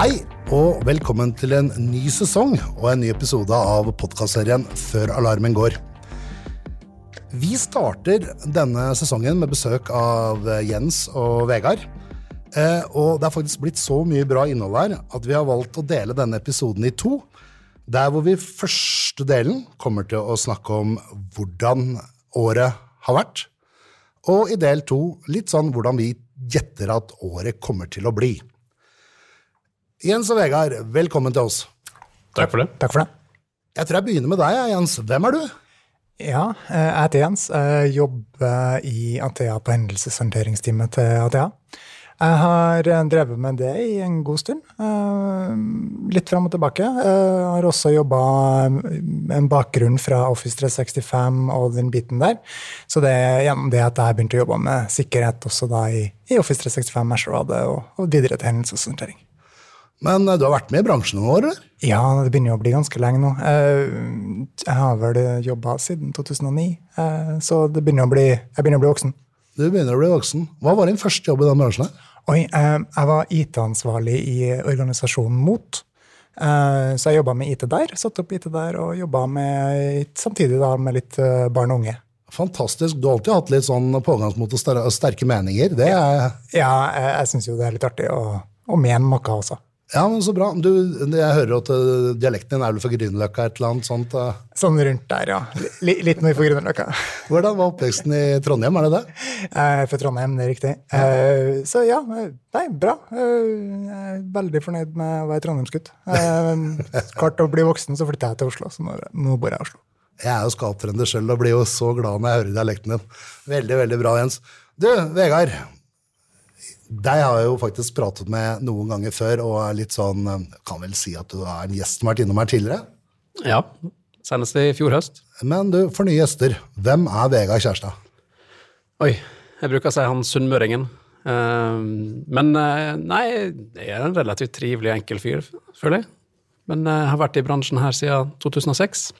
Hei, og velkommen til en ny sesong og en ny episode av podkastserien Før alarmen går. Vi starter denne sesongen med besøk av Jens og Vegard. Eh, og det er faktisk blitt så mye bra innhold her at vi har valgt å dele denne episoden i to. Der hvor vi første delen kommer til å snakke om hvordan året har vært. Og i del to litt sånn hvordan vi gjetter at året kommer til å bli. Jens og Vegard, velkommen til oss. Takk for det. Takk for det. Jeg tror jeg begynner med deg, Jens. Hvem er du? Ja, eh, jeg heter Jens. Jeg jobber i Athea på hendelseshåndteringsteamet til Athea. Jeg har eh, drevet med det i en god stund. Eh, litt fram og tilbake. Jeg har også jobba med en bakgrunn fra Office 365 og den biten der. Så det er gjennom det at jeg begynte å jobbe med sikkerhet også da i, i Office 365 Ashore og, og videre til hendelseshåndtering. Men du har vært med i bransjen noen år, eller? Ja, det begynner å bli ganske lenge nå. Jeg har vel jobba siden 2009, så det begynner bli, jeg begynner å bli voksen. Du begynner å bli voksen. Hva var din første jobb i den bransjen? her? Oi, jeg var IT-ansvarlig i organisasjonen MOT. Så jeg jobba med IT der. satt opp IT der og jobba samtidig da med litt barn og unge. Fantastisk. Du har alltid hatt litt sånn pågangsmot og sterke meninger. Det er Ja, jeg, jeg syns jo det er litt artig å, å mene noe også. Ja, men Så bra. Du, jeg hører at uh, dialekten din er vel fra Grünerløkka? et eller annet sånt. Uh. Sånn rundt der, ja. L litt nord for Grünerløkka. Hvordan var oppveksten i Trondheim? er det det? Uh, fra Trondheim, det er riktig. Uh, så ja, nei, bra. jeg er veldig fornøyd med å være trondheimsgutt. klart å bli voksen, så flytta jeg til Oslo, så nå, nå bor jeg i Oslo. Jeg er jo skaptrønder selv og blir jo så glad når jeg hører dialekten din. Veldig, veldig bra, Jens. Du, Vegard. Deg har jeg jo faktisk pratet med noen ganger før, og er litt sånn Kan vel si at du er en gjest som har vært innom her tidligere? Ja. Senest i fjor høst. Men du, for nye gjester, hvem er Vegard Kjærstad? Oi. Jeg bruker å si han sunnmøringen. men nei, jeg er en relativt trivelig og enkel fyr, føler jeg. Men jeg har vært i bransjen her siden 2006.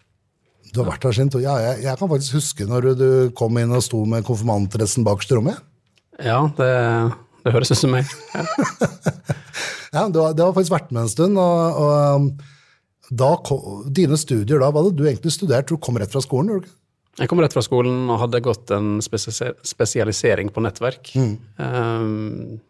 Du har vært her siden, ja, jeg, jeg kan faktisk huske når du kom inn og sto med konfirmantdressen bakerst i rommet. Ja, det det høres ut som meg. Ja, ja det, har, du har faktisk vært med en stund. og, og da, Dine studier, da, hva hadde du egentlig studert? Du kom rett fra skolen? Eller? Jeg kom rett fra skolen og hadde gått en spesialisering på nettverk. Mm. Um,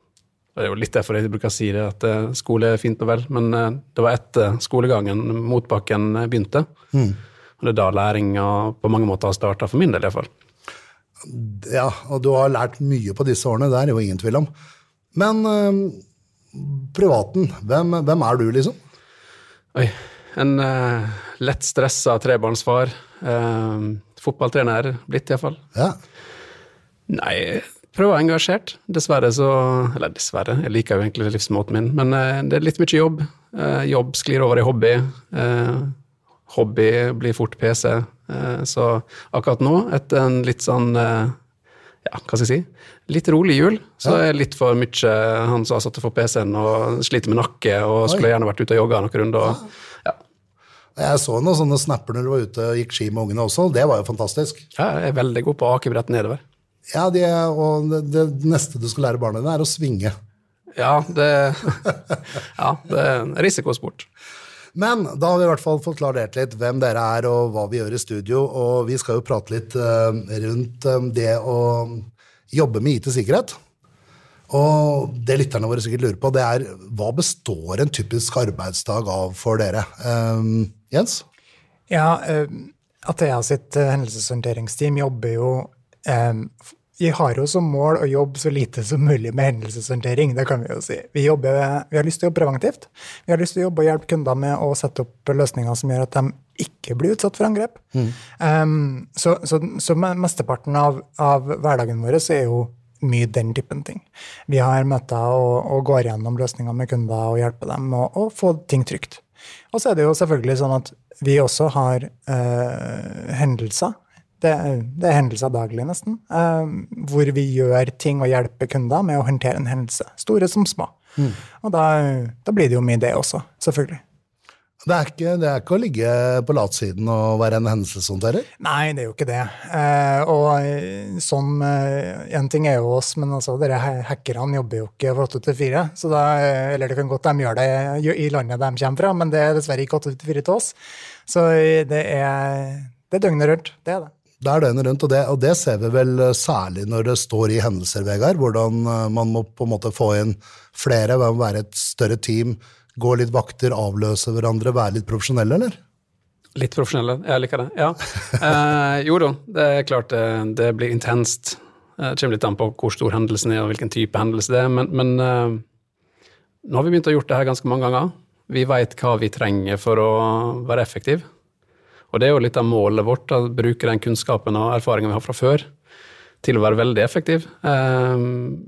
det er jo litt derfor jeg bruker å si det, at skole er fint og vel, men det var etter skolegangen motbakken begynte. Mm. Og det er da læringa på mange måter har starta, for min del iallfall. Ja, og du har lært mye på disse årene, det er jo ingen tvil om. Men øh, privaten, hvem, hvem, er du, liksom? Oi, en øh, lett stressa trebarnsfar. Øh, fotballtrener blitt, iallfall. Ja. Nei, prøver å være engasjert. Dessverre så Eller dessverre, jeg liker jo egentlig livsmåten min, men det er litt mye jobb. jobb sklir over i hobby. hobby blir fort PC. Eh, så akkurat nå, etter en litt sånn eh, ja, hva skal jeg si, litt rolig jul, så er litt for mye han som har satt for PC-en og sliter med nakke og skulle gjerne vært ute og jogga noen runder. Ja. Jeg så noen sånne snapper når du var ute og gikk ski med ungene også. Det var jo fantastisk. Ja, jeg er veldig god på akebrett nedover. Ja, det, og det, det, neste du skal lære barna dine, er å svinge. Ja, det, ja, det er risikosport. Men da har vi i hvert fall fått klarert litt hvem dere er og hva vi gjør i studio. Og vi skal jo prate litt uh, rundt um, det å jobbe med IT-sikkerhet. Og det lytterne våre sikkert lurer på, det er hva består en typisk arbeidsdag av for dere? Um, Jens? Ja, uh, Athea sitt hendelseshåndteringsteam jobber jo um, vi har jo som mål å jobbe så lite som mulig med hendelseshåndtering. det kan Vi jo si. Vi, jobber, vi, har lyst til å jobbe preventivt. Vi har lyst til å jobbe og hjelpe kunder med å sette opp løsninger som gjør at de ikke blir utsatt for angrep. Mm. Um, så, så, så, mesteparten av, av hverdagen vår er jo mye den typen ting. Vi har møter og, og går gjennom løsninger med kunder og hjelper dem med å få ting trygt. Og så er det jo selvfølgelig sånn at vi også har uh, hendelser det, det, er hendelser daglig, nesten. Uh, hvor vi gjør ting og hjelper kunder med å håndtere en hendelse. Store som små. Mm. Og da, da, blir det jo mye det også, selvfølgelig. Det er, ikke, det er ikke å ligge på latsiden og være en hendelseshåndterer? Nei, det er jo ikke det. Eh, og eh, sånn eh, En ting er jo oss, men altså, dere hackerne jobber jo ikke fra 8 til 4. Så da, eh, eller det kan godt de gjør det i landet de kommer fra, men det er dessverre ikke 8 til 4 til oss. Så eh, det er, det er døgnet rundt. Det er det. Det er døgnet rundt, og det, og det, ser vi vel særlig når det står i hendelser, Vegard. Hvordan man må på en måte få inn flere, være et større team Gå litt vakter, avløse hverandre, være litt profesjonelle, eller? Litt profesjonelle, jeg liker det. Ja. Eh, jo da, det er klart det, det blir intenst. Det kommer litt an på hvor stor hendelsen er og hvilken type hendelse det er, men, men eh, nå har vi begynt å gjøre det her ganske mange ganger. Vi veit hva vi trenger for å være effektive. Og det er jo litt av målet vårt, å bruke den kunnskapen og erfaringen vi har fra før, til å være veldig effektiv. Uh,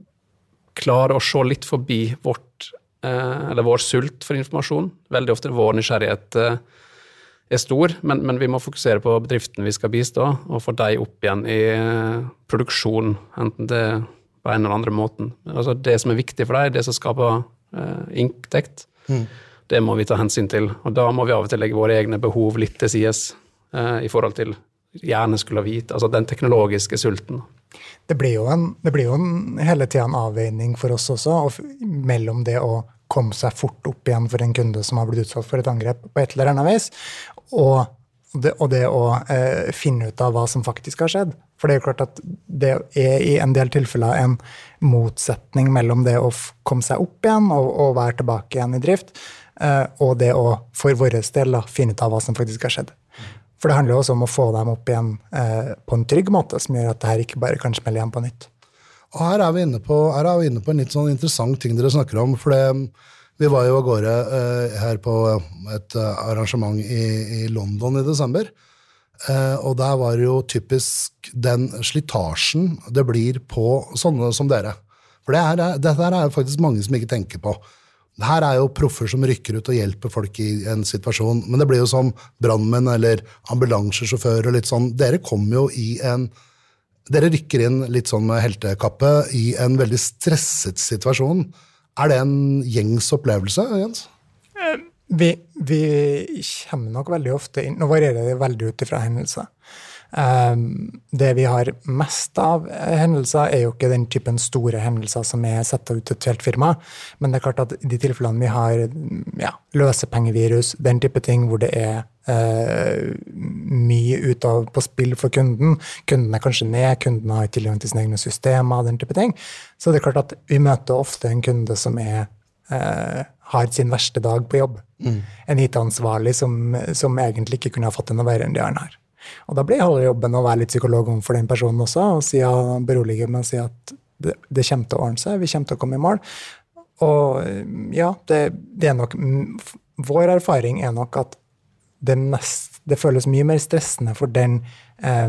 klare å se litt forbi vårt Eh, eller vår sult for informasjon. Veldig ofte vår nysgjerrighet eh, er stor, men, men, vi må fokusere på bedriften vi skal bistå, og få dem opp igjen i eh, produksjon, enten det på en eller andre måten. Altså Det som er viktig for dem, det som skaper inntekt, mm. Det må vi ta hensyn til. Og da må vi av og til legge våre egne behov litt til sides uh, i forhold til gjerne skulle ha vite, altså den teknologiske sulten. Det blir jo, en, det blir jo en, hele tida en avveining for oss også, mellom det å komme seg fort opp igjen for en kunde som har blitt utsatt for et angrep på et eller annet vis, og det, og det å eh, finne ut av hva som faktisk har skjedd. For det er jo klart at det er i en del tilfeller en motsetning mellom det å komme seg opp igjen og, og være tilbake igjen i drift, eh, og det å for vår del da, finne ut av hva som faktisk har skjedd. For det handler også om å få dem opp igjen eh, på en trygg måte, som gjør at det her ikke bare kan smelle igjen på nytt. Og her er vi inne på, er vi inne på en litt sånn interessant ting dere snakker om. for det, Vi var jo av gårde eh, her på et uh, arrangement i, i, London i desember. Eh, og der var det jo typisk den slitasjen det blir på sånne som dere. For det er, dette er jo faktisk mange som ikke tenker på. Her er jo proffer som rykker ut og hjelper folk i en situasjon. Men det blir jo som brannmenn eller ambulansesjåfør og litt sånn. Dere kommer jo i en Dere rykker inn litt sånn med heltekappe i en veldig stresset situasjon. Er det en gjengs opplevelse, Jens? Eh, vi, vi kommer nok veldig ofte inn Nå varierer det veldig ut ifra hendelser. Ehm, det vi har mest av hendelser, er jo ikke den typen store hendelser som er satt ut til et helt firma, men det er klart at i de tilfellene vi har ja, løsepengevirus, den type ting hvor det er uh, mye ut av på spill for kunden, kunden er kanskje ned, kunden har tilgang til sine egne systemer, den type ting, så det er klart at vi møter ofte en kunde som er uh, har sin verste dag på jobb. Mm. En IT-ansvarlig som, som, egentlig ikke kunne ha fått det noe verre enn de har her. Og da blir halve jobben å være litt psykolog overfor den personen også, og si, ja, berolige med å si at det, det, kommer til å ordne seg, vi kommer til å komme i mål. Og ja, det, det er nok Vår erfaring er nok at det, mest, det føles mye mer stressende for den eh,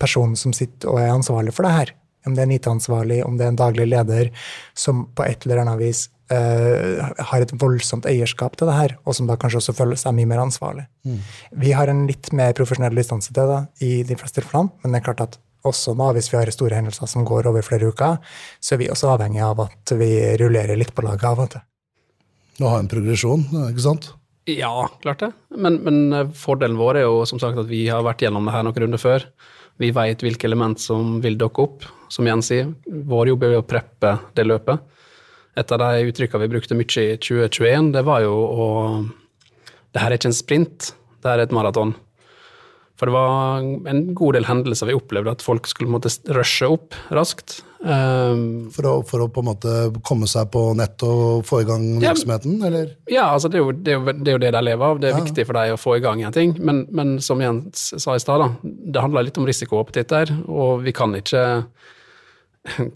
personen som sitter og er ansvarlig for det her. Om det er en IT-ansvarlig, om det er en daglig leder som på et eller annet vis uh, har et voldsomt eierskap til det her, og som da kanskje også føler seg mye mer ansvarlig. Mm. Vi har en litt mer profesjonell distanse til det i de fleste tilfellene, men det er klart at også da, hvis vi har store hendelser som går over flere uker, så er vi også avhengig av at vi rullerer litt på laget av og til. Å ha en progresjon, ikke sant? Ja, klart det. Men, men, eh, fordelen vår er jo som sagt at vi har vært gjennom det her noen runder før. Vi veit hvilke element som vil dukke opp. Som Jens sier, vår jobb er å preppe det løpet. Et av de uttrykkene vi brukte mye i 2021, det var jo å Det her er ikke en sprint, det her er et maraton. For det var en god del hendelser vi opplevde at folk skulle måtte rushe opp raskt. Um, for, å, for, å, på en måte komme seg på nett og få i gang virksomheten, ja, eller? Ja, altså det er, jo, det, er jo, det er, jo, det de lever av. Det er ja. viktig for dem å få i gang en ting. Men, men som Jens sa i stad, det handler litt om risikoappetitt der. Og vi kan ikke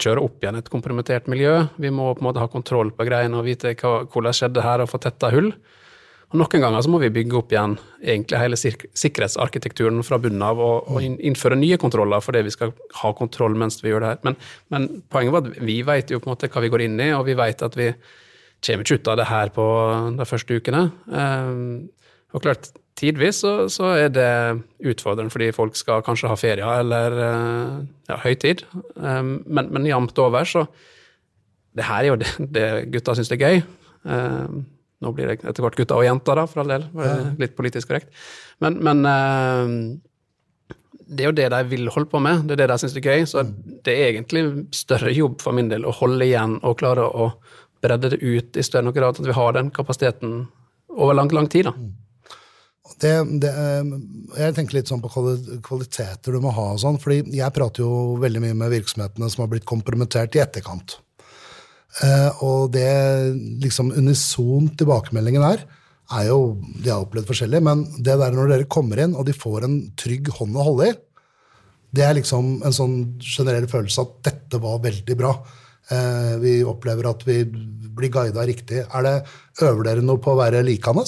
kjøre opp igjen et kompromittert miljø. Vi må på en måte ha kontroll på greiene og vite hva, hvordan skjedde her, og få tetta hull. Og Noen ganger så må vi bygge opp igjen egentlig hele sikkerhetsarkitekturen fra bunnen av og, og, innføre nye kontroller fordi vi skal ha kontroll mens vi gjør det her. Men, men poenget var at vi vet jo på en måte hva vi går inn i, og vi vet at vi kommer ikke ut av det her på de første ukene. Um, og klart, tidvis så, så, er det utfordrende fordi folk skal kanskje ha ferie eller eh, ja, høytid. Um, men, men jevnt over så Det her er jo det, det gutta syns er gøy. Um, Nå blir det etter hvert gutta og jenter, da, for all del. Litt politisk korrekt. Men, men eh, det er jo det de vil holde på med, det er det de syns er gøy. Så det er egentlig større jobb for min del å holde igjen og klare å bredde det ut i større grad, at vi har den kapasiteten over lang, lang tid. da. Det, det, eh, jeg tenker litt sånn på kvaliteter du må ha. og sånn, fordi Jeg prater jo veldig mye med virksomhetene som har blitt kompromittert i etterkant. Eh, og det liksom unisont tilbakemeldingen er, er jo De har opplevd forskjellig, men det der når dere kommer inn og de får en trygg hånd å holde i, det er liksom en sånn generell følelse at dette var veldig bra. Eh, vi opplever at vi blir guida riktig. Er det, øver dere noe på å være likende?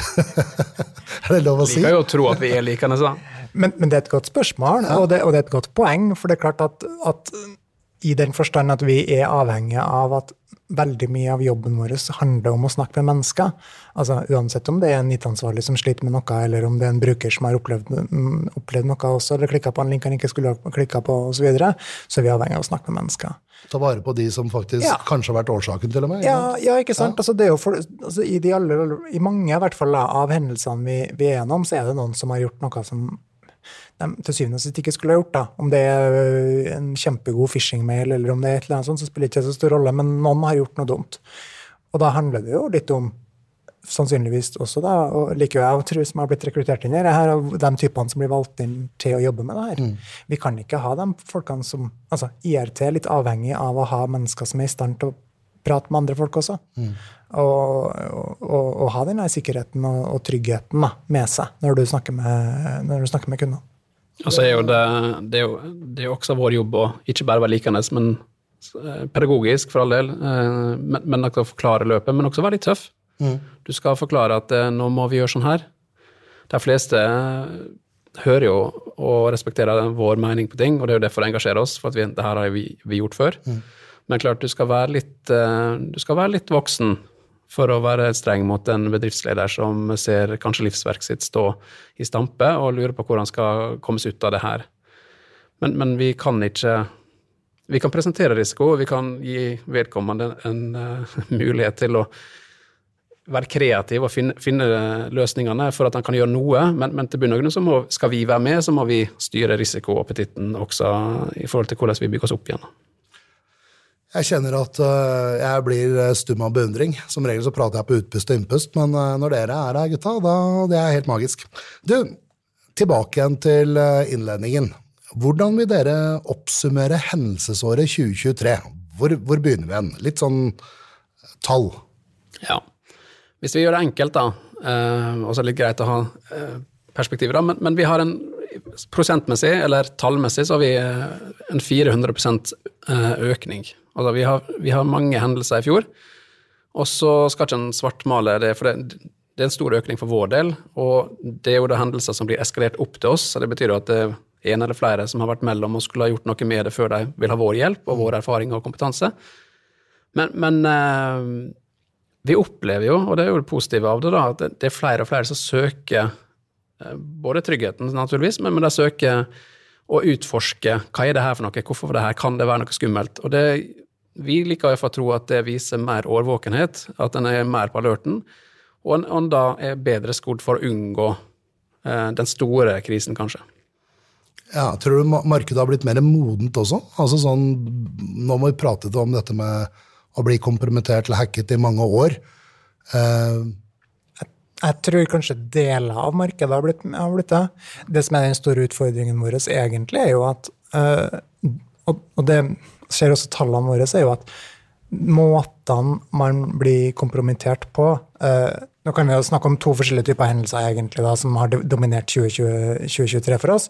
er det lov å si? Liker jo å tro at vi er likende, da. Men, men det er et godt spørsmål, og, det, og det er et godt poeng. For det er klart at, at i den forstand at vi er avhengige av at veldig mye av jobben vår handler om å snakke med mennesker. Altså Uansett om det er en IT-ansvarlig som sliter med noe, eller om det er en bruker som har opplevd, mm, opplevd noe også, eller klikka på en link han ikke skulle ha klikka på, osv., så, videre, så er vi avhengig av å snakke med mennesker. Ta vare på de som faktisk Ja. kanskje har vært årsaken, til og med. Ja, ja ikke sant? Altså, det er jo for, altså, i, de aller, I mange i hvert fall, av hendelsene vi, vi er gjennom, så er det noen som har gjort noe som de til syvende og sist ikke skulle ha gjort. da. Om det er en kjempegod phishing-mail eller om det er et eller annet sånt, så spiller det ikke så stor rolle, men noen har gjort noe dumt. Og da handler det jo litt om sannsynligvis også, da, og liker jeg å tro som har blitt rekruttert inn her, er de typene som blir valgt inn til å jobbe med det her. Vi kan ikke ha de folkene som altså IRT er litt avhengig av å ha mennesker som er i stand til å prate med andre folk også. Og, og, og, og ha den sikkerheten og, og tryggheten da, med seg når du snakker med, når du snakker med kundene. Og så er jo det, det, er jo, det er også vår jobb å ikke bare være likende, men eh, pedagogisk for all del, eh, men, men også forklare løpet, men også være litt tøff. Du skal forklare at eh, nå må vi gjøre sånn her. De fleste hører jo og respekterer vår mening på ting, og det er jo derfor det engasjerer oss, for at vi, det her har vi, vi gjort før. Men klart, du skal være litt, du skal være litt voksen for å være streng mot en bedriftsleder som ser kanskje livsverket sitt stå i stampe og lurer på hvordan han skal komme seg ut av det her. Men, men vi kan ikke Vi kan presentere risiko, og vi kan gi vedkommende en eh, mulighet til å være kreativ og finne, finne løsningene for at han kan gjøre noe, men, men til bunn og grunn så må, skal vi være med, så må vi styre risikoappetitten også i forhold til hvordan vi bygger oss opp igjen. Jeg kjenner at øh, jeg blir øh, stum av beundring. Som regel så prater jeg på utpust og innpust, men øh, når dere er her, gutta, da det er helt magisk. Du, tilbake igjen til innledningen. Hvordan vil dere oppsummere hendelsesåret 2023? Hvor, hvor begynner vi hen? Litt sånn tall. Ja. Hvis vi gjør det enkelt, da, eh, og så er det litt greit å ha eh, perspektiver, da, men, men vi har en prosentmessig, eller tallmessig, så har vi eh, en 400 eh, økning. Altså vi har, vi har mange hendelser i fjor, og så skal ikke en svartmale det, for det, det er en stor økning for vår del, og det er jo da hendelser som blir eskalert opp til oss, så det betyr jo at det er en eller flere som har vært mellom og skulle ha gjort noe med det før de vil ha vår hjelp og vår erfaring og kompetanse. Men, men eh, vi opplever jo, og det er jo det positive av det, da, at det, er flere og flere som søker eh, både tryggheten, naturligvis, men, men de søker å utforske hva er det her for noe, hvorfor det her, kan det være noe skummelt? Og det, vi liker iallfall å tro at det viser mer årvåkenhet, at en er mer på alerten, og en, en da er bedre skodd for å unngå eh, den store krisen, kanskje. Ja, tror du markedet har blitt mer modent også? Altså sånn, nå må vi prate om dette med å bli kompromittert eller hacket i mange år. Eh, Jeg tror kanskje deler av markedet har blitt, har blitt det. Det som er den store utfordringen vår egentlig, er jo at eh, og, det ser også tallene våre, er jo at måtene man blir kompromittert på eh, Nå kan vi jo snakke om to forskjellige typer hendelser egentlig da, som har dominert 2020, 2023 for oss.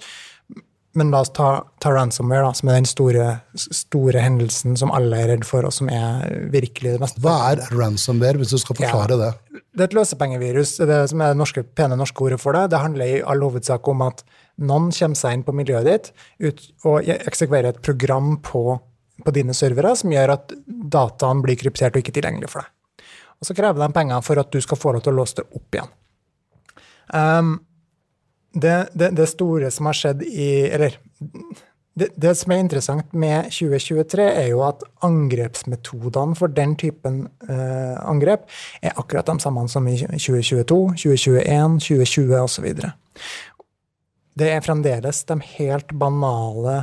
Men la oss ta, ta ransomware, da, som er den store, store hendelsen som alle er redd for, og som er virkelig det meste. hva er ransomware, hvis du skal forklare det? Det er et løsepengevirus, det som er det norske, pene norske ordet for det. Det handler i all hovedsak om at noen kommer seg inn på miljøet ditt ut, og eksekverer et program på, på dine servere som gjør at dataen blir kryptert og ikke tilgjengelig for deg. Og så krever de penger for at du skal få lov til å låse det opp igjen. Um, det, det, det store som har skjedd i Eller det, det, som er interessant med 2023, er jo at angrepsmetodene for den typen eh, angrep er akkurat de samme som i 2022, 2021, 2020 osv. Det er fremdeles de helt banale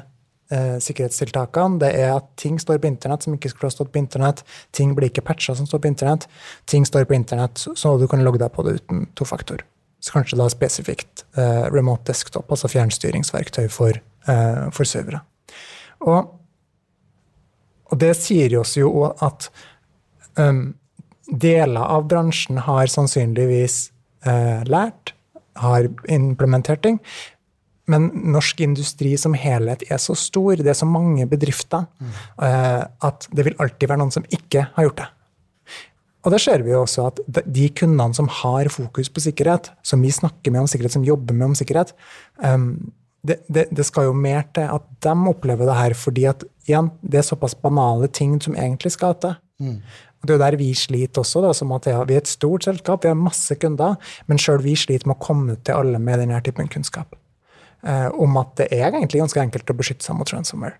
eh, sikkerhetstiltakene. Det er at ting står på internett som ikke skulle ha stått på internett. Ting blir ikke patcha som står på internett. Ting står på internett så du kan logge deg på det uten tofaktor. Så kanskje da spesifikt eh, remote desktop, altså fjernstyringsverktøy for eh, for servere. Og, og, det sier oss jo at um, deler av bransjen har sannsynligvis eh, lært, har implementert ting. Men norsk industri som helhet er så stor, det er så mange bedrifter, mm. eh, at det vil alltid være noen som ikke har gjort det. Og det ser vi jo også at de kundene som har fokus på sikkerhet, som vi snakker med om sikkerhet, som jobber med om sikkerhet, det, det, det, skal jo mer til at de opplever det her, fordi at igjen, det er såpass banale ting som egentlig skal til. Mm. Det er jo der vi sliter også. Da, som at ja, Vi er et stort selskap, vi har masse kunder, men sjøl vi sliter med å komme ut til alle med denne typen kunnskap. Eh, om at det er egentlig ganske enkelt å beskytte seg mot ransomware.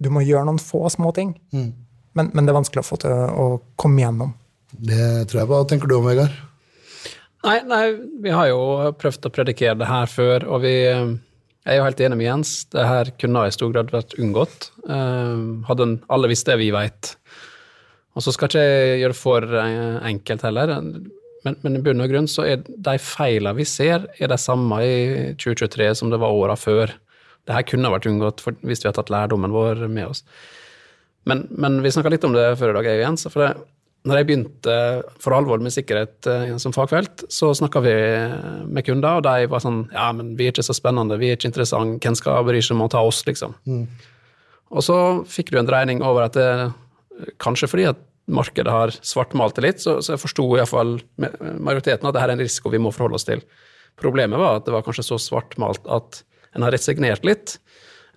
Du må gjøre noen få små ting, mm. men, men, det er vanskelig å få til å komme gjennom. Det tror jeg. på. Hva tenker du om, Vegard? Nei, nei, vi har jo prøvd å predikere det her før, og vi jeg er jo helt enig med Jens. Det her kunne i stor grad vært unngått. Uh, hadde alle visst det vi vet. Og så skal ikke jeg gjøre det for eh, enkelt heller, men, men i bunn og grunn så er de feilene vi ser, er de samme i 2023 som det var åra før. Det her kunne vært unngått hvis vi hadde tatt lærdommen vår med oss. Men, men vi snakka litt om det før i dag, jeg og Jens. for det, når jeg begynte for alvor med sikkerhet eh, som fagfelt, så snakka vi med kunder, og de var sånn Ja, men vi er ikke så spennende, vi er ikke interessante, hvem skal bry seg om å ta oss, liksom? Mm. Og så fikk du en dreining over at det, kanskje fordi at markedet har svartmalt det litt, så, så jeg forsto iallfall majoriteten at dette er en risiko vi må forholde oss til. Problemet var at det var kanskje så svartmalt at en har resignert litt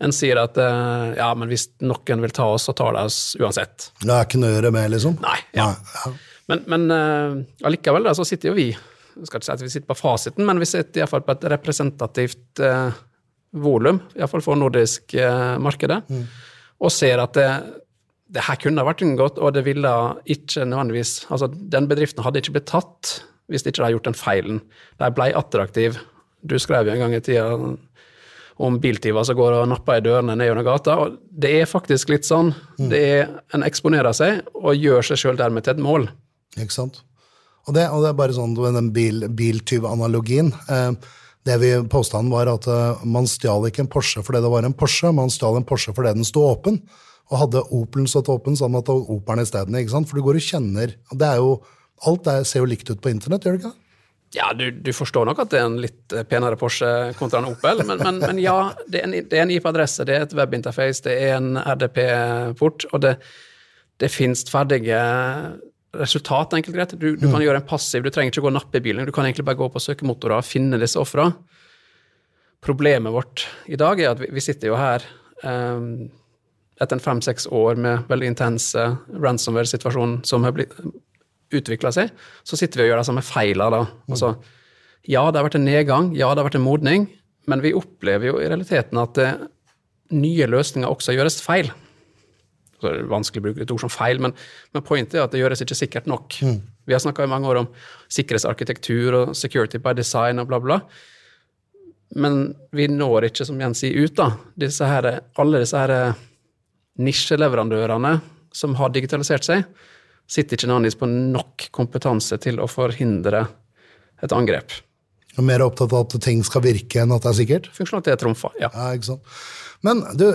en sier at uh, ja, men hvis noen vil ta oss, så tar de oss uansett. Det er ikke noe å gjøre med, liksom? Nei. ja. Nei, ja. Men, men uh, allikevel da, så sitter jo vi jeg skal ikke si at vi sitter på fasiten, men vi sitter iallfall på et representativt uh, volum, iallfall for nordisk uh, markedet, mm. og ser at det, det her kunne vært unngått, og det ville ikke nødvendigvis Altså, den bedriften hadde ikke blitt tatt hvis de ikke hadde gjort den feilen. De ble attraktive. Du skrev jo en gang i tida om biltyver som går og napper i dørene ned gjennom gata. Og det er faktisk litt sånn. Mm. Det er, En eksponerer seg og gjør seg sjøl dermed til et mål. Ikke sant. Og det, og det er bare sånn med den bil, biltyvanalogien. Eh, det vi Påstanden var at eh, man stjal ikke en Porsche fordi det var en Porsche, man stjal en Porsche fordi den sto åpen. Og hadde Opelen stått åpen, så hadde man tatt Opelen isteden. For du går og kjenner det er jo, Alt det ser jo likt ut på internett, gjør det ikke det? Ja, du, du, forstår nok at det er en litt eh, penere Porsche kontra en Opel, men, men, men ja, det er, en, det er en IP-adresse, det er et webinterface, det er en RDP-port, og det, det finnes ferdige resultat, enkelt greit. Du, du, kan mm. gjøre en passiv, du trenger ikke gå og nappe i bilen, du kan egentlig bare gå på søkemotorer og finne disse ofra. Problemet vårt i dag er at vi, vi sitter jo her um, etter en fem-seks år med veldig intense ransomware-situasjoner som har blitt utvikla seg, så sitter vi og gjør de samme feilene da. Altså, ja, det har vært en nedgang, ja, det har vært en modning, men vi opplever jo i realiteten at eh, nye løsninger også gjøres feil. Så det er vanskelig å bruke et ord som feil, men, men pointet er at det gjøres ikke sikkert nok. Mm. Vi har snakka i mange år om sikkerhetsarkitektur og security by design og bla, bla. Men vi når ikke, som Jens sier, ut. da. Disse her, alle disse her eh, nisjeleverandørene som har digitalisert seg, sitter ikke nødvendigvis på nok kompetanse til å forhindre et angrep. Og mer opptatt av at ting skal virke enn at det er sikkert? Funksjonalitet trumfer, ja. ja ikke sant. Men du,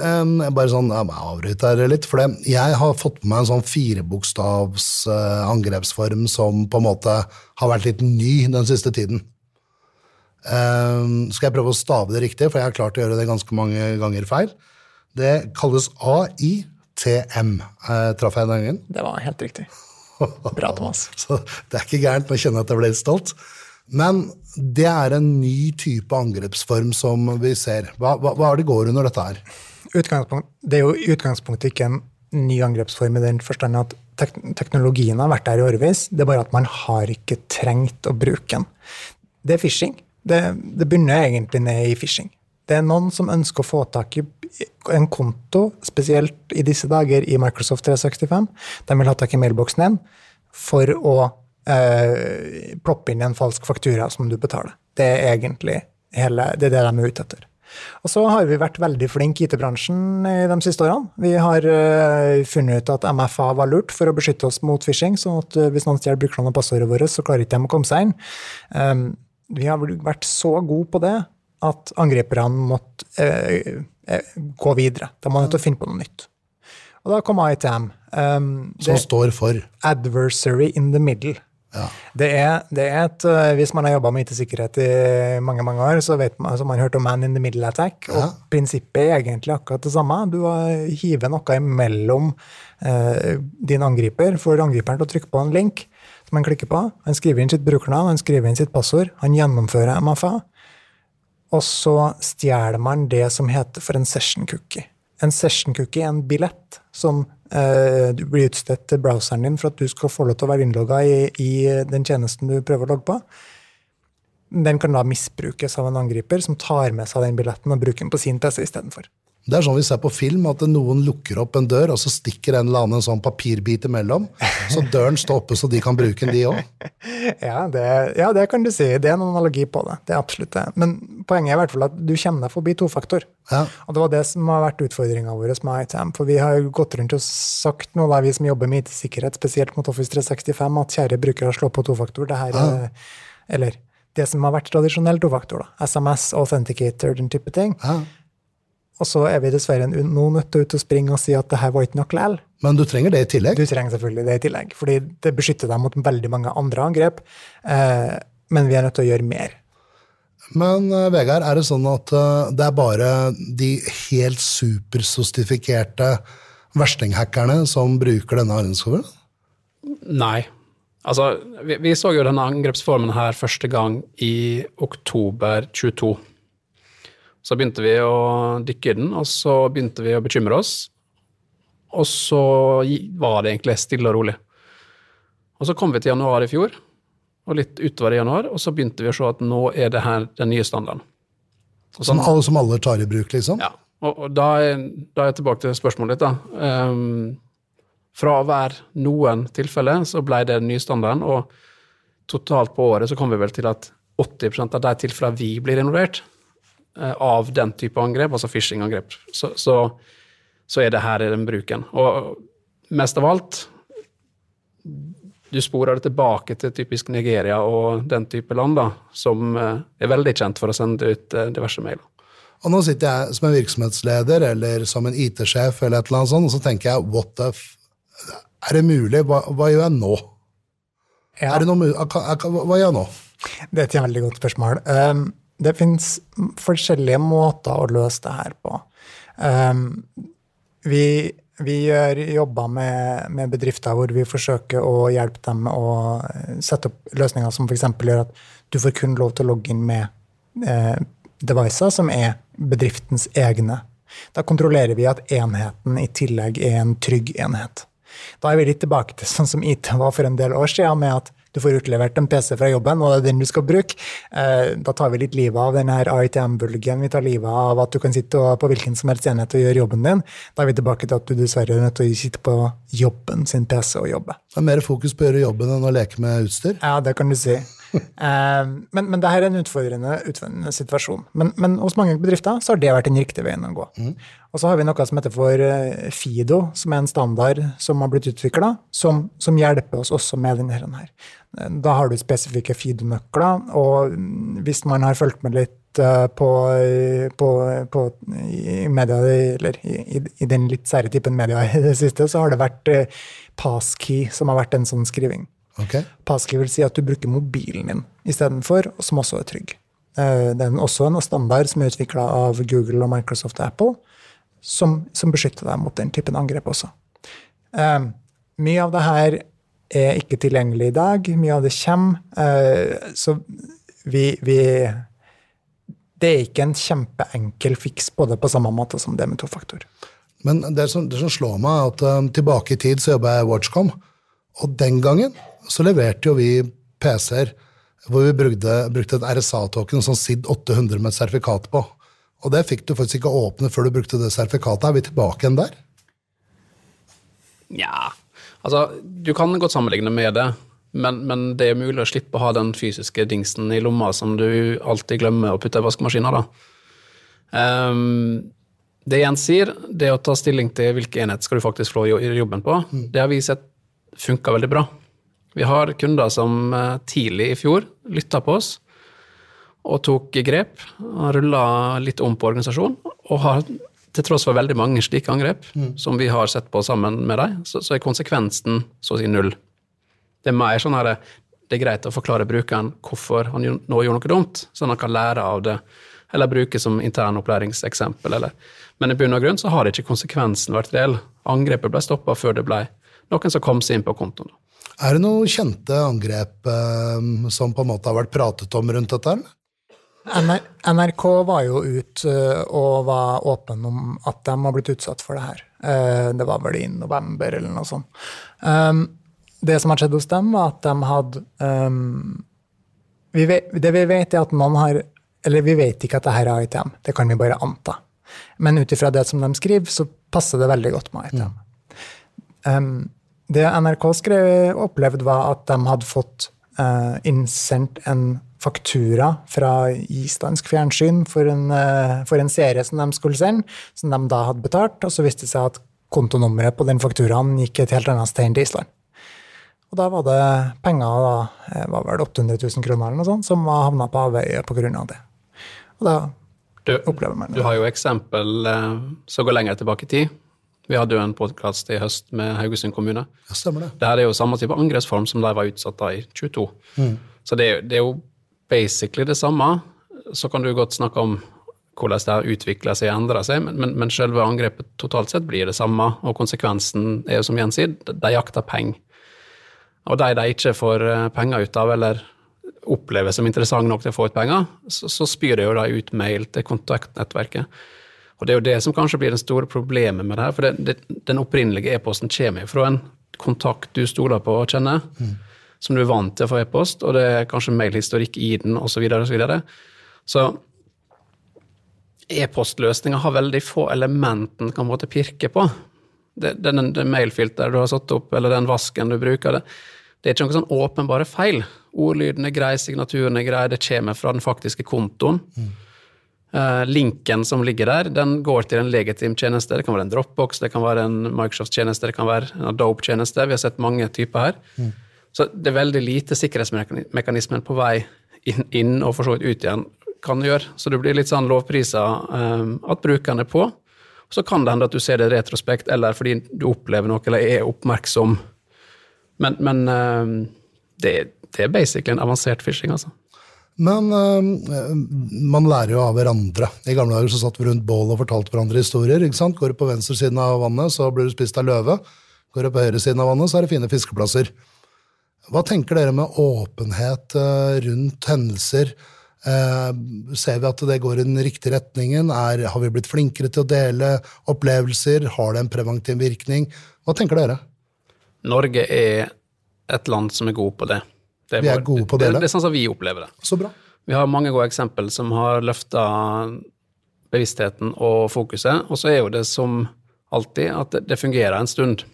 bare sånn, jeg må avbryte litt, for jeg har fått med meg en sånn firebokstavs uh, angrepsform som på en måte har vært litt ny den siste tiden. Uh, skal jeg prøve å stave det riktig, for jeg har klart å gjøre det ganske mange ganger feil. Det kalles AI TM. Eh, traff jeg den gangen? Det var helt riktig. Bra, Thomas. Så det er ikke gærent. med å kjenne at jeg ble litt stolt. Men det er en ny type angrepsform som vi ser. Hva, hva, hva er det går under dette her? det er jo i utgangspunktet ikke en ny angrepsform i den forstand at tek teknologien har vært der i årevis. Det er bare at man har ikke trengt å bruke den. Det er phishing. Det, det begynner egentlig ned i phishing. Det er noen som ønsker å få tak i en konto, spesielt i disse dager i Microsoft 365. De vil ha tak i mailboksen din for å eh, ploppe inn en falsk faktura som du betaler. Det er egentlig hele, det, er det de er ute etter. Og så har vi vært veldig flinke i IT-bransjen de siste årene. Vi har uh, funnet ut at MFA var lurt for å beskytte oss mot phishing, sånn at uh, hvis noen stjeler brukerne og passordet vårt, så klarer ikke de å komme seg inn. Um, vi har vært så gode på det at angriperne måtte eh, gå videre. Da må man nødt til å finne på noe nytt. Og da kom ITM. Um, Som står for? Adversary in the middle. Ja. Det, er, det, er, et eh, Hvis man har jobba med IT-sikkerhet i mange mange år, så vet man, altså man hørt om Man in the Middle Attack. og Prinsippet er egentlig akkurat det samme. Du hiver noe imellom eh, din angriper, får angriperen til å trykke på en link som han klikker på. Han skriver inn sitt brukernavn, han skriver inn sitt passord, han gjennomfører MFA. Og så stjeler man det som heter for en session cookie. En session cookie er en billett som Eh, blir utstedt til browseren din for at du skal få lov til å være innlogga i, i, den tjenesten du prøver å logge på. Den kan da misbrukes av en angriper som tar med seg den billetten og bruker den på sin PC istedenfor. Det er sånn vi ser på film, at noen lukker opp en dør, og så stikker en eller annen en sånn papirbit imellom. Så døren står oppe, så de kan bruke den, de òg. Ja, ja, det kan du si. Det er en analogi på det. Det er absolutt det. Men poenget er i hvert fall at du kjenner deg forbi tofaktor. Ja. Og det var det som har vært utfordringa vår med ITM. For vi har gått rundt og sagt noe, da, vi som jobber med IT-sikkerhet, spesielt mot Office 365, at kjære brukere, slå på tofaktor. Det her ja. Eller det som har vært tradisjonell tofaktor. da, SMS, authenticator, den type ting. Ja og så er vi dessverre nå nødt til å springe og si at det her var ikke nok likevel. Men du trenger det i tillegg? Du trenger selvfølgelig det i tillegg. Fordi det beskytter deg mot veldig mange andre angrep. Eh, men vi er nødt til å gjøre mer. Men uh, Vegard, er det sånn at uh, det er bare de helt supersostifikerte verstinghackerne som bruker denne arrenskoven? Nei. Altså, vi, vi, så jo denne angrepsformen her første gang i oktober 22. Så begynte vi å dykke i den, og så begynte vi å bekymre oss. Og så var det egentlig stille og rolig. Og så kom vi til januar i fjor, og litt utover i januar, og så begynte vi å se at nå er det her den nye standarden. Som alle, som alle tar i bruk, liksom? Ja. Og, og da, er, da, er, jeg tilbake til spørsmålet ditt, da. Um, fra å være noen tilfeller, så ble det den nye standarden, og totalt på året så kom vi vel til at 80% av de tilfellene vi blir involvert, av den type angrep, altså phishing-angrep, så, så, så, er det her i den bruken. Og mest av alt Du sporer det tilbake til typisk Nigeria og den type land, da, som eh, er veldig kjent for å sende ut eh, diverse mailer. Og nå sitter jeg som en virksomhetsleder eller som en IT-sjef, eller et eller annet sånt, og så tenker jeg what the f... Er det mulig? Hva, hva gjør jeg nå? Ja. Er det noe, hva, hva gjør jeg nå? Det er et veldig godt spørsmål. Um, det fins forskjellige måter å løse det her på. Um, vi, vi gjør jobber med, med, bedrifter hvor vi forsøker å hjelpe dem å sette opp løsninger som f.eks. gjør at du får kun lov til å logge inn med eh, devices som er bedriftens egne. Da kontrollerer vi at enheten i tillegg er en trygg enhet. Da er vi litt tilbake til sånn som IT var for en del år siden, med at du får utlevert en PC fra jobben, og det er den du skal bruke. Eh, da tar vi litt livet av denne AITM-bulgen. Vi tar livet av at du kan sitte på hvilken som helst enhet og gjøre jobben din. Da er vi tilbake til at du dessverre er nødt til å sitte på jobben sin PC og jobbe. Det er mer fokus på å gjøre jobben enn å leke med utstyr? Ja, det kan du si. Eh, men, men det her er en utfordrende, utfordrende situasjon. Men, men, hos mange bedrifter så har det vært den riktige veien å gå. Mm. Og så har vi noe som heter for eh, FIDO, som er en standard som har blitt utvikla, som, som, hjelper oss også med denne her. Da har du spesifikke FIDO-nøkler, og hvis man har fulgt med litt eh, på, på, på i media, eller i, i, den litt sære typen media i det siste, så har det vært passkey som har vært en sånn skriving. Okay. Passkey vil si at du bruker mobilen din istedenfor, som også er trygg. Eh, det er også en standard som er utvikla av Google og Microsoft og Apple, som, som, beskytter deg mot den typen angrep også. Um, mye av det her er ikke tilgjengelig i dag. Mye av det kommer. Uh, så vi, vi, Det er ikke en kjempeenkel fiks på det på samme måte som det med tofaktor. Men det som, det som slår meg, er at um, tilbake i tid så jobba jeg i Watchcom. Og den gangen så leverte jo vi PC-er hvor vi brukte, brukte et RSA-token som SID 800 med et sertifikat på. Og det fikk du faktisk ikke åpne før du brukte det sertifikatet. Er vi tilbake igjen der? Nja, altså du kan godt sammenligne med det, men, men, det er mulig å slippe å ha den fysiske dingsen i lomma som du alltid glemmer å putte i vaskemaskina, da. Um, det Jens sier, det å ta stilling til hvilken enhet skal du faktisk få jobben på, mm. det har vi sett funka veldig bra. Vi har kunder som eh, tidlig i fjor lytta på oss og tok grep. Rulla litt om på organisasjonen og har til tross for veldig mange slike angrep mm. som vi har sett på sammen med dem, så, så, er konsekvensen så å si null. Det er mer sånn her, det er greit å forklare brukeren hvorfor han nå gjorde noe dumt, sånn at han kan lære av det, eller bruke som internopplæringseksempel. Eller. Men i bunn og grunn så har ikke konsekvensen vært reell. Angrepet ble stoppa før det ble noen som kom seg inn på kontoen. Er det noen kjente angrep eh, som på en måte har vært pratet om rundt dette? eller? NRK var jo ut eh, og var åpen om at de har blitt utsatt for det her. Eh, det var vel i november eller noe sånt. Um, det som har skjedd hos dem, var at de hadde um, vi vet, Det vi vet, er at noen har Eller vi vet ikke at det her er ITM, det kan vi bare anta. Men ut ifra det som de skriver, så passer det veldig godt med ITM. Mm. Um, det NRK skrev, opplevde, var at de hadde fått uh, innsendt en faktura fra islandsk fjernsyn for en, uh, for en, serie som de skulle sende, som de da hadde betalt. Og så viste det seg at kontonummeret på den fakturaen gikk et helt annet sted enn til Island. Og da var det penger, da, eh, var vel 800 000 kroner eller noe sånt, som var havna på avveie pga. Av det. Og da du, opplever man det. Du har jo eksempel som går lenger tilbake i tid. Vi hadde jo en podkast i høst med Haugesund kommune. Ja, stemmer det. Det er jo samme type angrepsform som de var utsatt da i 22. Mm. Så det, det, er jo basically det samme. Så kan du godt snakke om hvordan det har utvikla seg og endra seg, men, men, men, selve angrepet totalt sett blir det samme, og konsekvensen er jo som Jens sier, de jakter penger. Og de de ikke får eh, penger ut av, eller opplever som interessant nok til å få ut penger, så, så spyr de jo da ut mail til kontaktnettverket. Og det er jo det som kanskje blir det store problemet med det her. For det, det, den opprinnelige e-posten kommer fra en kontakt du stoler på og kjenner, mm. som du er vant til å få e-post, og det er kanskje mailhistorikk i den, osv. Så, så, videre. så e-postløsninga har veldig få elementer den kan måtte pirke på. Det, den, den mailfilteret du har satt opp, eller den vasken du bruker, det, det er ikke noen sånn åpenbare feil. Ordlyden er grei, signaturen er grei, det kommer fra den faktiske kontoen. Mm. Uh, linken som ligger der, den går til en legitim tjeneste. Det kan være en Dropbox, det kan være en Microsoft-tjeneste, det kan være en Adobe-tjeneste. Vi har sett mange typer her. Mm. Så det er veldig lite sikkerhetsmekanismen på vei inn, inn, og for så vidt ut igjen kan gjøre. Så det blir litt sånn lovprisa um, at brukeren er på. Så kan det hende at du ser det retrospekt, eller fordi du opplever noe eller er oppmerksom. Men, men um, det, det, er basically en avansert phishing, altså. Men uh, man lærer jo av hverandre. I gamle dager så satt vi rundt bål og fortalte hverandre historier. ikke sant? Går du på venstresiden av vannet, så blir du spist av løve. Går du på høyresiden av vannet, så er det fine fiskeplasser. Hva tenker dere med åpenhet uh, rundt hendelser? Uh, ser vi at det går i den riktige retningen? Er, har vi blitt flinkere til å dele opplevelser? Har det en preventiv virkning? Hva tenker dere? Norge er et land som er god på det. Er vi er gode på det? Det, det er sånn som vi opplever det. Så bra. Vi har mange gode eksempel som har løfta bevisstheten og fokuset. Og så er jo det som alltid at det, det fungerer en stund.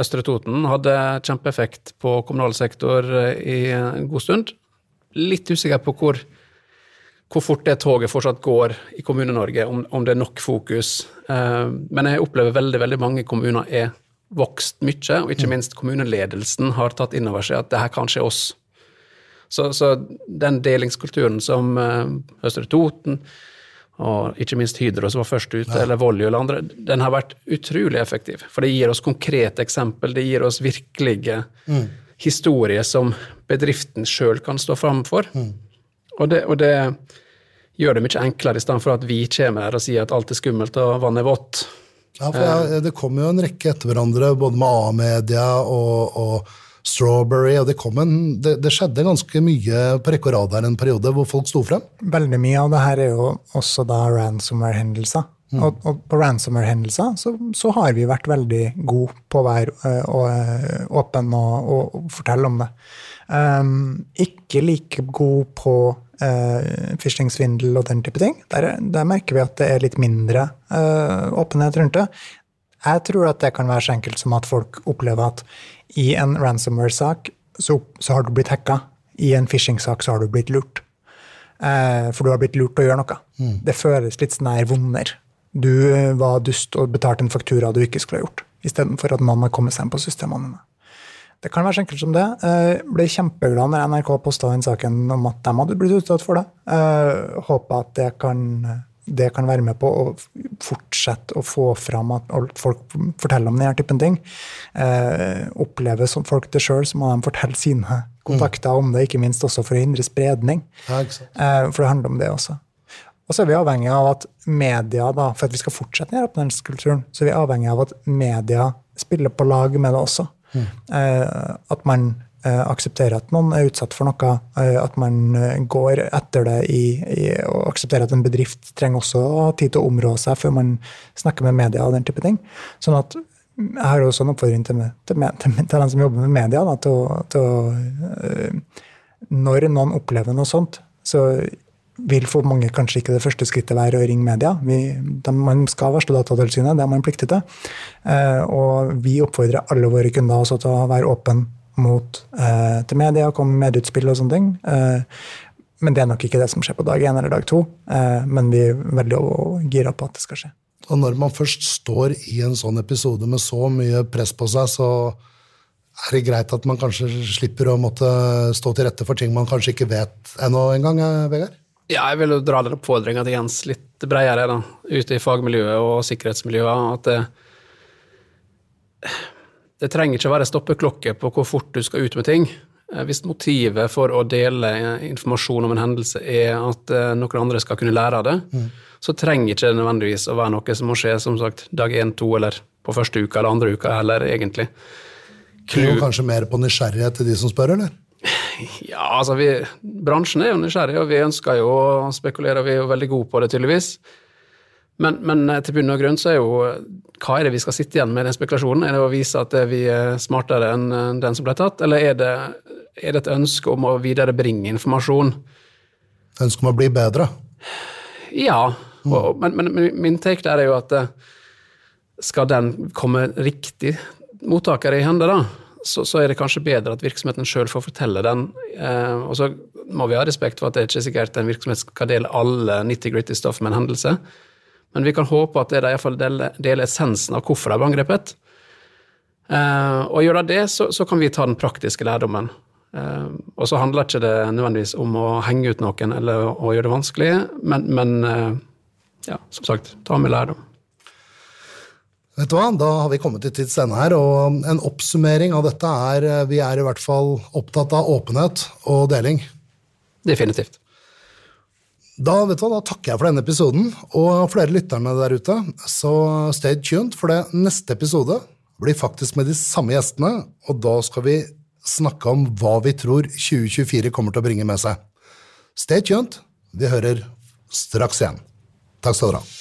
Østre Toten hadde kjempeeffekt på kommunal sektor i en god stund. Litt usikker på hvor, hvor fort det toget fortsatt går i Kommune-Norge, om, om, det er nok fokus. Eh, men jeg opplever veldig, veldig mange kommuner er vokst mye, og ikke mm. minst kommuneledelsen har tatt inn over seg at det her kan skje oss. Så, så den delingskulturen som uh, Østre Toten og ikke minst Hydro, som var først ute, ja. eller Voljo eller andre, den har vært utrolig effektiv. For det gir oss konkrete eksempel, det gir oss virkelige mm. historier som bedriften sjøl kan stå fram for. Mm. Og, det, og, det, gjør det mye enklere, i stedet for at vi kommer her og sier at alt er skummelt og vannet er vått. Ja, for jeg, Det kom jo en rekke etter hverandre, både med A-media og, og, Strawberry. og det, en, det, det, skjedde ganske mye på rekke og rad her en periode hvor folk sto frem. Veldig mye av det her er jo også da ransomware-hendelser. Mm. Og, og, på ransomware-hendelser så, så, har vi vært veldig gode på å være uh, åpen og, og, og, fortelle om det. Um, ikke like god på uh, phishing-svindel og den type ting. Der, der, merker vi at det er litt mindre uh, åpenhet rundt det. Jeg tror at det kan være så enkelt som at folk opplever at i en ransomware-sak så, så, har du blitt hacka. I en phishing-sak så har du blitt lurt. Uh, for du har blitt lurt til å gjøre noe. Mm. Det føles litt sånn her vonder. Du var dust og betalte en faktura du ikke skulle ha gjort, istedenfor at noen har kommet seg inn på systemene. Det kan være så enkelt som det. Jeg eh, ble kjempeglad når NRK posta den saken om at de hadde blitt utsatt for det. Jeg eh, håper at det kan, det kan, være med på å fortsette å få fram at folk forteller om denne typen ting. Eh, opplever som folk det sjøl, så må de fortelle sine kontakter om det, ikke minst også for å hindre spredning. Ja, for det handler om det også. Og så er vi avhengig av at media, da, for at vi skal fortsette denne åpenhetskulturen, så er vi avhengig av at media spiller på lag med det også. Mm. at man eh, aksepterer at noen er utsatt for noe, at man går etter det i, i og aksepterer at en bedrift trenger også å ha tid til å områ seg før man snakker med media og den type ting. Sånn at jeg har også en oppfordring til, til, til, til den som jobber med media, da, til å Når noen opplever noe sånt, så vil for mange kanskje ikke det første skrittet være å ringe media. Vi, man skal varsle Datatilsynet, det er man pliktig til. Eh, og vi oppfordrer alle våre kunder også til å være åpen mot eh, til media, komme med medieutspill og sånne ting. Eh, men det er nok ikke det som skjer på dag én eller dag to. Eh, men vi er veldig gira på at det skal skje. Og når man først står i en sånn episode med så mye press på seg, så er det greit at man kanskje slipper å måtte stå til rette for ting man kanskje ikke vet ennå engang, eh, Vegard? Ja, jeg vil jo dra den oppfordringa til Jens litt bredere, da, ute i fagmiljøet og sikkerhetsmiljøet. At det, det trenger ikke være stoppeklokke på hvor fort du skal ut med ting. Eh, hvis motivet for å dele informasjon om en hendelse er at eh, noen andre skal kunne lære av det, mm. så trenger ikke det nødvendigvis å være noe som må skje som sagt, dag én, to eller på første uka eller andre uka heller, egentlig. Klu... Kanskje mer på nysgjerrighet til de som spør, eller? Ja, altså vi, Bransjen er jo nysgjerrig, og vi ønsker jo å spekulere, og vi er jo veldig gode på det, tydeligvis. Men, men, eh, til bunn og grunn så er jo hva er det vi skal sitte igjen med den spekulasjonen? Er det å vise at vi er smartere enn den som ble tatt, eller er det, er det et ønske om å viderebringe informasjon? Ønske om å bli bedre? Ja, og, men, men, min take der er jo at eh, skal den komme riktig mottaker i hende, da, så, så, er det kanskje bedre at virksomheten sjøl får fortelle den. Eh, og så må vi ha respekt for at det er ikke sikkert en virksomhet skal dele alle nitty-gritty stoff med en hendelse, men vi kan håpe at det er iallfall deler, deler essensen av hvorfor de ble angrepet. Eh, og gjør de det, så, så, kan vi ta den praktiske lærdommen. Eh, og så handler ikke det nødvendigvis om å henge ut noen eller å, gjøre det vanskelig, men, men eh, ja, som sagt, ta med lærdom. Vet du hva, Da har vi kommet til tids ende her, og en oppsummering av dette er eh, vi er i hvert fall opptatt av åpenhet og deling. Definitivt. Da, vet du hva, da takker jeg for denne episoden, og flere lytterne der ute, så stay tuned, for det neste episode blir faktisk med de samme gjestene, og da skal vi snakke om hva vi tror 2024 kommer til å bringe med seg. Stay tuned. Vi hører straks igjen. Takk skal dere ha.